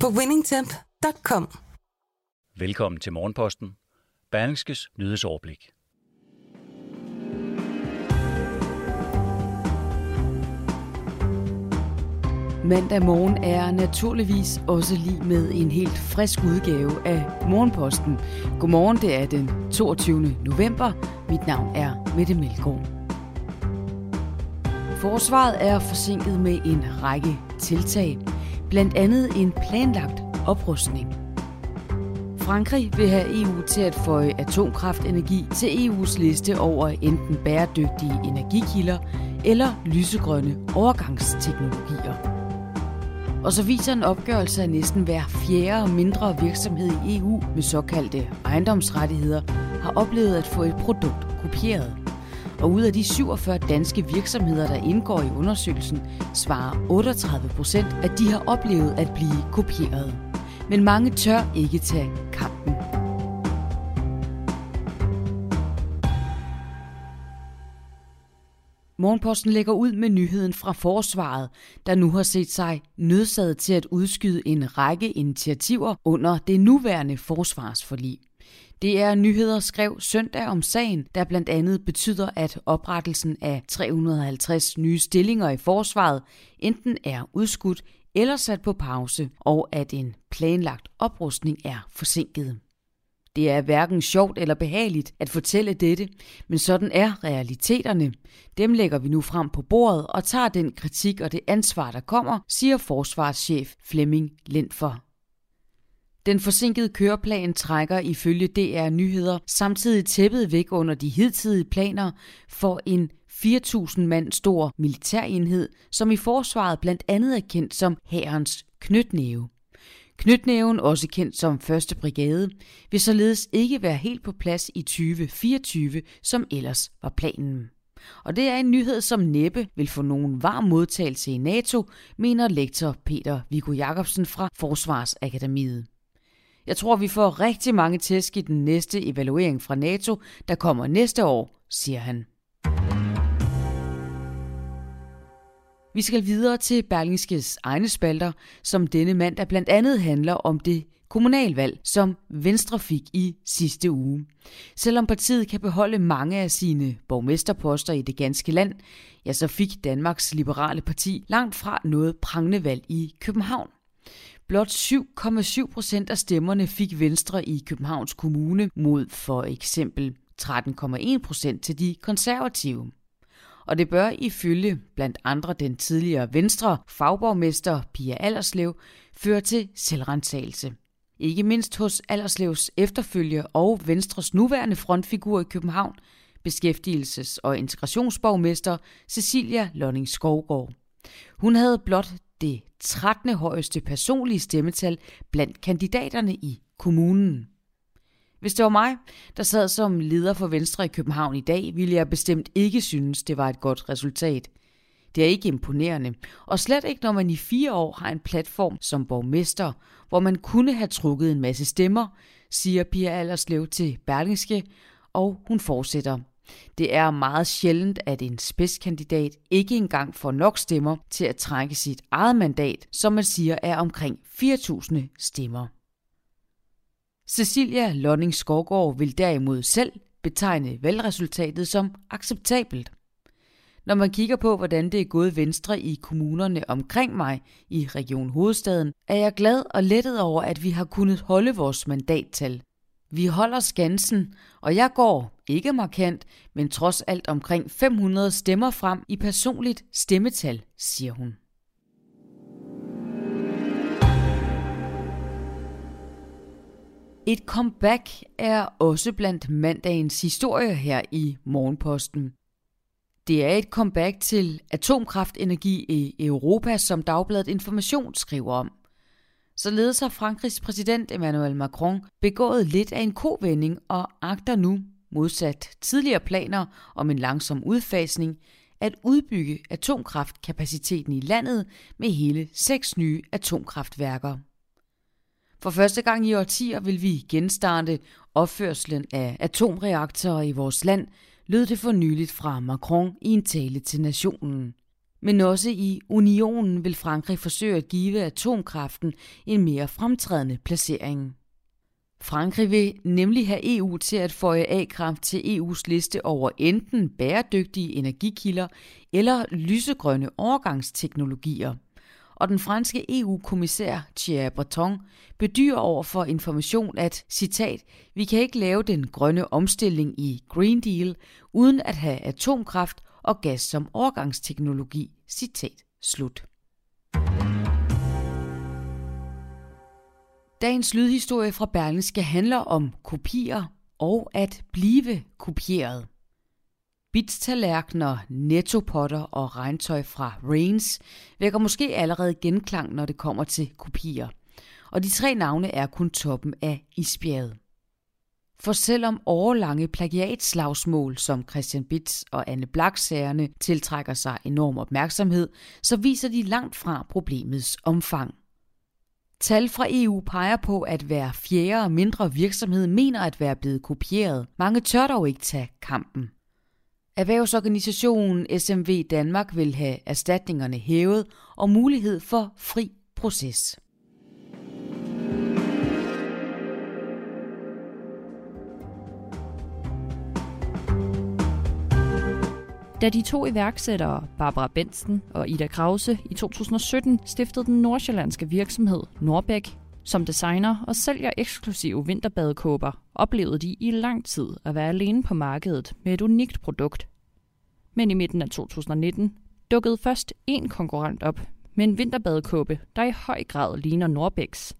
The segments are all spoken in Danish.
på winningtemp.com. Velkommen til Morgenposten. Berlingskes nyhedsoverblik. Mandag morgen er naturligvis også lige med en helt frisk udgave af Morgenposten. Godmorgen, det er den 22. november. Mit navn er Mette Melgaard. Forsvaret er forsinket med en række tiltag, blandt andet en planlagt oprustning. Frankrig vil have EU til at føje atomkraftenergi til EU's liste over enten bæredygtige energikilder eller lysegrønne overgangsteknologier. Og så viser en opgørelse, at næsten hver fjerde mindre virksomhed i EU med såkaldte ejendomsrettigheder har oplevet at få et produkt kopieret. Og ud af de 47 danske virksomheder, der indgår i undersøgelsen, svarer 38 procent, at de har oplevet at blive kopieret. Men mange tør ikke tage kampen. Morgenposten lægger ud med nyheden fra forsvaret, der nu har set sig nødsaget til at udskyde en række initiativer under det nuværende forsvarsforlig. DR er nyheder skrev søndag om sagen, der blandt andet betyder, at oprettelsen af 350 nye stillinger i forsvaret enten er udskudt eller sat på pause, og at en planlagt oprustning er forsinket. Det er hverken sjovt eller behageligt at fortælle dette, men sådan er realiteterne. Dem lægger vi nu frem på bordet og tager den kritik og det ansvar, der kommer, siger forsvarschef Flemming Lindfor. Den forsinkede køreplan trækker ifølge DR Nyheder samtidig tæppet væk under de hidtidige planer for en 4.000 mand stor militærenhed, som i forsvaret blandt andet er kendt som Hærens Knytnæve. Knytnæven, også kendt som 1. brigade, vil således ikke være helt på plads i 2024, som ellers var planen. Og det er en nyhed, som næppe vil få nogen varm modtagelse i NATO, mener lektor Peter Viggo Jacobsen fra Forsvarsakademiet. Jeg tror, vi får rigtig mange tæsk i den næste evaluering fra NATO, der kommer næste år, siger han. Vi skal videre til Berlingskes egne spalter, som denne mandag blandt andet handler om det kommunalvalg, som Venstre fik i sidste uge. Selvom partiet kan beholde mange af sine borgmesterposter i det ganske land, ja, så fik Danmarks Liberale Parti langt fra noget prangende valg i København. Blot 7,7 procent af stemmerne fik Venstre i Københavns Kommune mod for eksempel 13,1 procent til de konservative og det bør ifølge blandt andre den tidligere venstre fagborgmester Pia Allerslev føre til selvrensagelse. Ikke mindst hos Allerslevs efterfølge og Venstres nuværende frontfigur i København, beskæftigelses- og integrationsborgmester Cecilia Lonning Skovgaard. Hun havde blot det 13. højeste personlige stemmetal blandt kandidaterne i kommunen. Hvis det var mig, der sad som leder for Venstre i København i dag, ville jeg bestemt ikke synes, det var et godt resultat. Det er ikke imponerende, og slet ikke når man i fire år har en platform som borgmester, hvor man kunne have trukket en masse stemmer, siger Pia Allerslev til Berlingske, og hun fortsætter. Det er meget sjældent, at en spidskandidat ikke engang får nok stemmer til at trække sit eget mandat, som man siger er omkring 4.000 stemmer. Cecilia Lonning Skovgaard vil derimod selv betegne valgresultatet som acceptabelt. Når man kigger på, hvordan det er gået venstre i kommunerne omkring mig i Region Hovedstaden, er jeg glad og lettet over, at vi har kunnet holde vores mandattal. Vi holder skansen, og jeg går, ikke markant, men trods alt omkring 500 stemmer frem i personligt stemmetal, siger hun. Et comeback er også blandt mandagens historie her i Morgenposten. Det er et comeback til atomkraftenergi i Europa, som Dagbladet Information skriver om. Således har Frankrigs præsident Emmanuel Macron begået lidt af en kovending og agter nu, modsat tidligere planer om en langsom udfasning, at udbygge atomkraftkapaciteten i landet med hele seks nye atomkraftværker. For første gang i årtier vil vi genstarte opførslen af atomreaktorer i vores land, lød det for nyligt fra Macron i en tale til nationen. Men også i unionen vil Frankrig forsøge at give atomkraften en mere fremtrædende placering. Frankrig vil nemlig have EU til at føje A-kraft til EU's liste over enten bæredygtige energikilder eller lysegrønne overgangsteknologier. Og den franske EU-kommissær Thierry Breton bedyrer over for information, at, citat, vi kan ikke lave den grønne omstilling i Green Deal uden at have atomkraft og gas som overgangsteknologi, citat slut. Dagens lydhistorie fra Berlingske handler om kopier og at blive kopieret. Bitstallerkener, nettopotter og regntøj fra Rains vækker måske allerede genklang, når det kommer til kopier. Og de tre navne er kun toppen af isbjerget. For selvom årlange plagiatslagsmål som Christian Bits og Anne Blak-sagerne tiltrækker sig enorm opmærksomhed, så viser de langt fra problemets omfang – Tal fra EU peger på, at hver fjerde og mindre virksomhed mener at være blevet kopieret. Mange tør dog ikke tage kampen. Erhvervsorganisationen SMV Danmark vil have erstatningerne hævet og mulighed for fri proces. Da de to iværksættere, Barbara Bensten og Ida Krause, i 2017 stiftede den nordsjællandske virksomhed Norbæk, som designer og sælger eksklusive vinterbadekåber, oplevede de i lang tid at være alene på markedet med et unikt produkt. Men i midten af 2019 dukkede først én konkurrent op med en vinterbadekåbe, der i høj grad ligner Norbæks.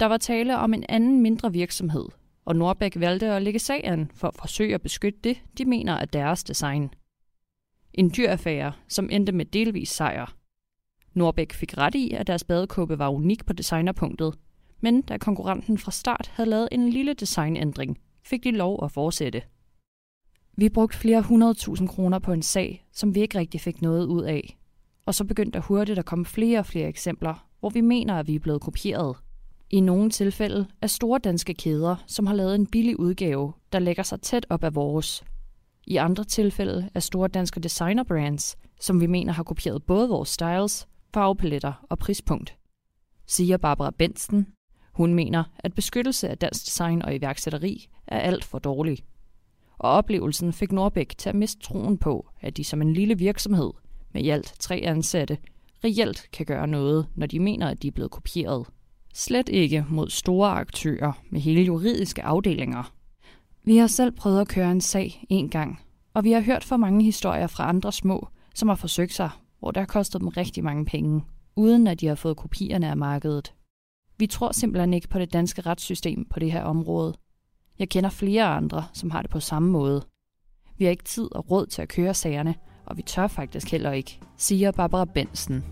Der var tale om en anden mindre virksomhed, og Norbæk valgte at lægge sagen for at forsøge at beskytte det, de mener er deres design – en dyr affære, som endte med delvis sejr. Norbæk fik ret i, at deres badekåbe var unik på designerpunktet, men da konkurrenten fra start havde lavet en lille designændring, fik de lov at fortsætte. Vi brugte flere hundredtusind kroner på en sag, som vi ikke rigtig fik noget ud af. Og så begyndte der hurtigt at komme flere og flere eksempler, hvor vi mener, at vi er blevet kopieret. I nogle tilfælde er store danske kæder, som har lavet en billig udgave, der lægger sig tæt op af vores, i andre tilfælde er store danske designerbrands, som vi mener har kopieret både vores styles, farvepaletter og prispunkt. Siger Barbara Bensten. Hun mener, at beskyttelse af dansk design og iværksætteri er alt for dårlig. Og oplevelsen fik Norbæk til at miste troen på, at de som en lille virksomhed med i alt tre ansatte reelt kan gøre noget, når de mener, at de er blevet kopieret. Slet ikke mod store aktører med hele juridiske afdelinger, vi har selv prøvet at køre en sag en gang, og vi har hørt for mange historier fra andre små, som har forsøgt sig, hvor det har kostet dem rigtig mange penge, uden at de har fået kopierne af markedet. Vi tror simpelthen ikke på det danske retssystem på det her område. Jeg kender flere andre, som har det på samme måde. Vi har ikke tid og råd til at køre sagerne, og vi tør faktisk heller ikke, siger Barbara Bensen.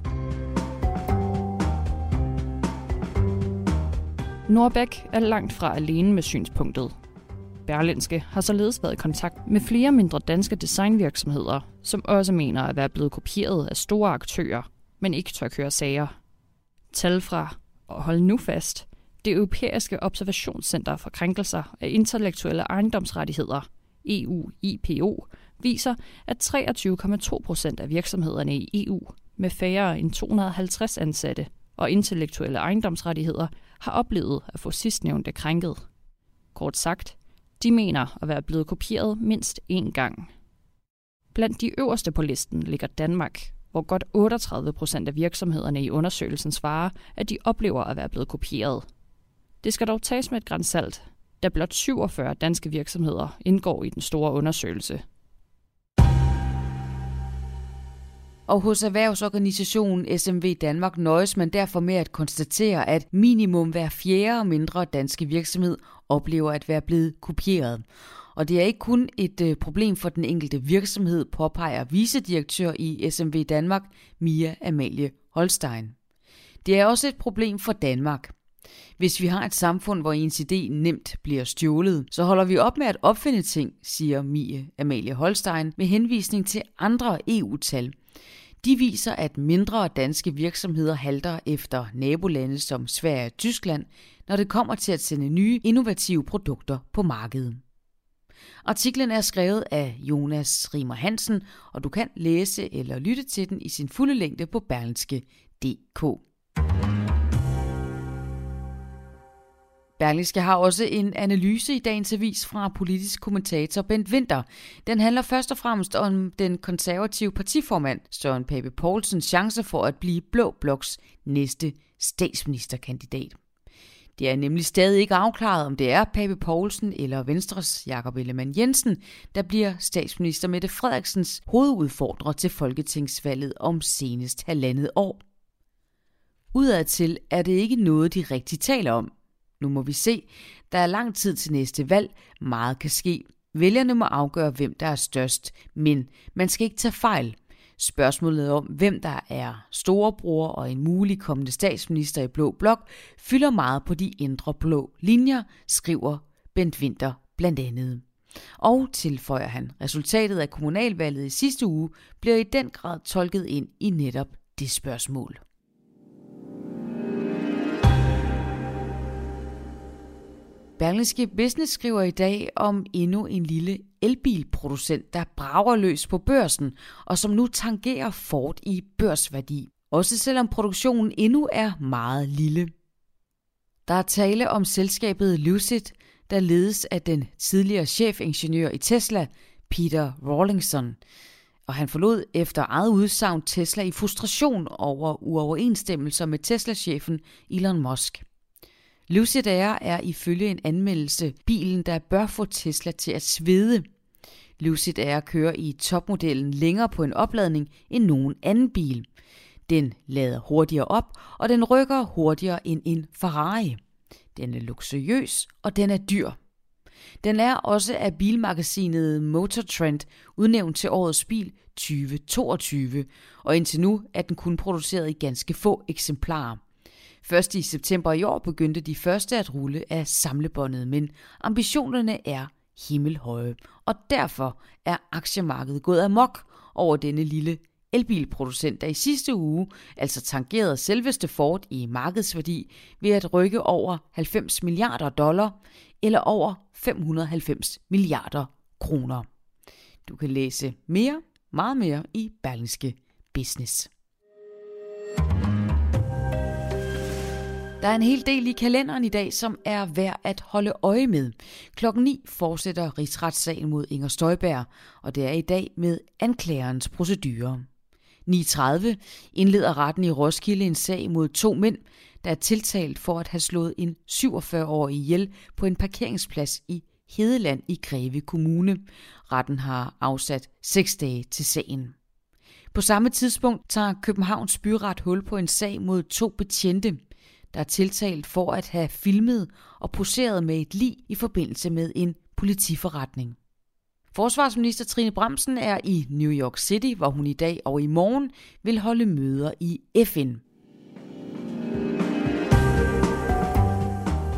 Norbæk er langt fra alene med synspunktet. Berlinske har således været i kontakt med flere mindre danske designvirksomheder, som også mener at være blevet kopieret af store aktører, men ikke tør køre sager. Tal fra, og hold nu fast, det europæiske observationscenter for krænkelser af intellektuelle ejendomsrettigheder, EU-IPO, viser, at 23,2 procent af virksomhederne i EU med færre end 250 ansatte og intellektuelle ejendomsrettigheder har oplevet at få sidstnævnte krænket. Kort sagt, de mener at være blevet kopieret mindst én gang. Blandt de øverste på listen ligger Danmark, hvor godt 38 procent af virksomhederne i undersøgelsen svarer, at de oplever at være blevet kopieret. Det skal dog tages med et grænsalt, da blot 47 danske virksomheder indgår i den store undersøgelse – Og hos erhvervsorganisationen SMV Danmark nøjes man derfor med at konstatere, at minimum hver fjerde mindre danske virksomhed oplever at være blevet kopieret. Og det er ikke kun et øh, problem for den enkelte virksomhed, påpeger vicedirektør i SMV Danmark, Mia Amalie Holstein. Det er også et problem for Danmark. Hvis vi har et samfund, hvor ens idé nemt bliver stjålet, så holder vi op med at opfinde ting, siger Mie Amalie Holstein med henvisning til andre EU-tal. De viser, at mindre danske virksomheder halter efter nabolande som Sverige og Tyskland, når det kommer til at sende nye, innovative produkter på markedet. Artiklen er skrevet af Jonas Rimer Hansen, og du kan læse eller lytte til den i sin fulde længde på berlingske.dk. Berlingske har også en analyse i dagens avis fra politisk kommentator Bent Winter. Den handler først og fremmest om den konservative partiformand Søren Pape Poulsens chance for at blive Blå Bloks næste statsministerkandidat. Det er nemlig stadig ikke afklaret, om det er Pape Poulsen eller Venstres Jakob Ellemann Jensen, der bliver statsminister Mette Frederiksens hovedudfordrer til folketingsvalget om senest halvandet år. Udadtil er det ikke noget, de rigtig taler om. Nu må vi se. Der er lang tid til næste valg. Meget kan ske. Vælgerne må afgøre, hvem der er størst. Men man skal ikke tage fejl. Spørgsmålet om, hvem der er storebror og en mulig kommende statsminister i Blå Blok, fylder meget på de indre blå linjer, skriver Bent Winter blandt andet. Og tilføjer han, resultatet af kommunalvalget i sidste uge bliver i den grad tolket ind i netop det spørgsmål. Berlingske Business skriver i dag om endnu en lille elbilproducent, der brager løs på børsen, og som nu tangerer Ford i børsværdi. Også selvom produktionen endnu er meget lille. Der er tale om selskabet Lucid, der ledes af den tidligere chefingeniør i Tesla, Peter Rawlinson. Og han forlod efter eget udsagn Tesla i frustration over uoverensstemmelser med Tesla-chefen Elon Musk. Lucid Air er ifølge en anmeldelse bilen, der bør få Tesla til at svede. Lucid Air kører i topmodellen længere på en opladning end nogen anden bil. Den lader hurtigere op, og den rykker hurtigere end en Ferrari. Den er luksuriøs, og den er dyr. Den er også af bilmagasinet Motor Trend udnævnt til årets bil 2022, og indtil nu er den kun produceret i ganske få eksemplarer. Først i september i år begyndte de første at rulle af samlebåndet, men ambitionerne er himmelhøje, og derfor er aktiemarkedet gået amok over denne lille elbilproducent, der i sidste uge altså tangerede selveste Ford i markedsværdi ved at rykke over 90 milliarder dollar eller over 590 milliarder kroner. Du kan læse mere, meget mere i Berlingske Business. Der er en hel del i kalenderen i dag, som er værd at holde øje med. Klokken 9 fortsætter rigsretssagen mod Inger Støjberg, og det er i dag med anklagerens procedure. 9.30 indleder retten i Roskilde en sag mod to mænd, der er tiltalt for at have slået en 47-årig ihjel på en parkeringsplads i Hedeland i Greve Kommune. Retten har afsat seks dage til sagen. På samme tidspunkt tager Københavns byret hul på en sag mod to betjente der er tiltalt for at have filmet og poseret med et lig i forbindelse med en politiforretning. Forsvarsminister Trine Bremsen er i New York City, hvor hun i dag og i morgen vil holde møder i FN.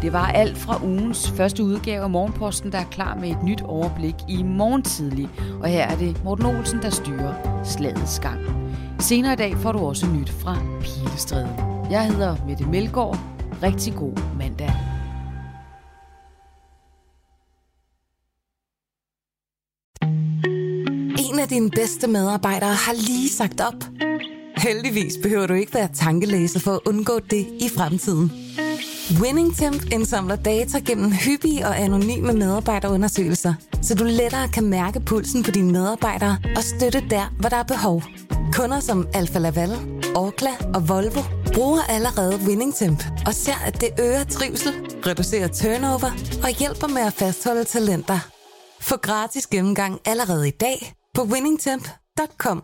Det var alt fra ugens første udgave af Morgenposten, der er klar med et nyt overblik i morgen tidlig. Og her er det Morten Olsen, der styrer slagets gang. Senere i dag får du også nyt fra Pilestræde. Jeg hedder Mette Melgaard. Rigtig god mandag. En af dine bedste medarbejdere har lige sagt op. Heldigvis behøver du ikke være tankelæser for at undgå det i fremtiden. WinningTemp indsamler data gennem hyppige og anonyme medarbejderundersøgelser, så du lettere kan mærke pulsen på dine medarbejdere og støtte der, hvor der er behov. Kunder som Alfa Laval, Orkla og Volvo bruger allerede WinningTemp og ser, at det øger trivsel, reducerer turnover og hjælper med at fastholde talenter. Få gratis gennemgang allerede i dag på winningtemp.com.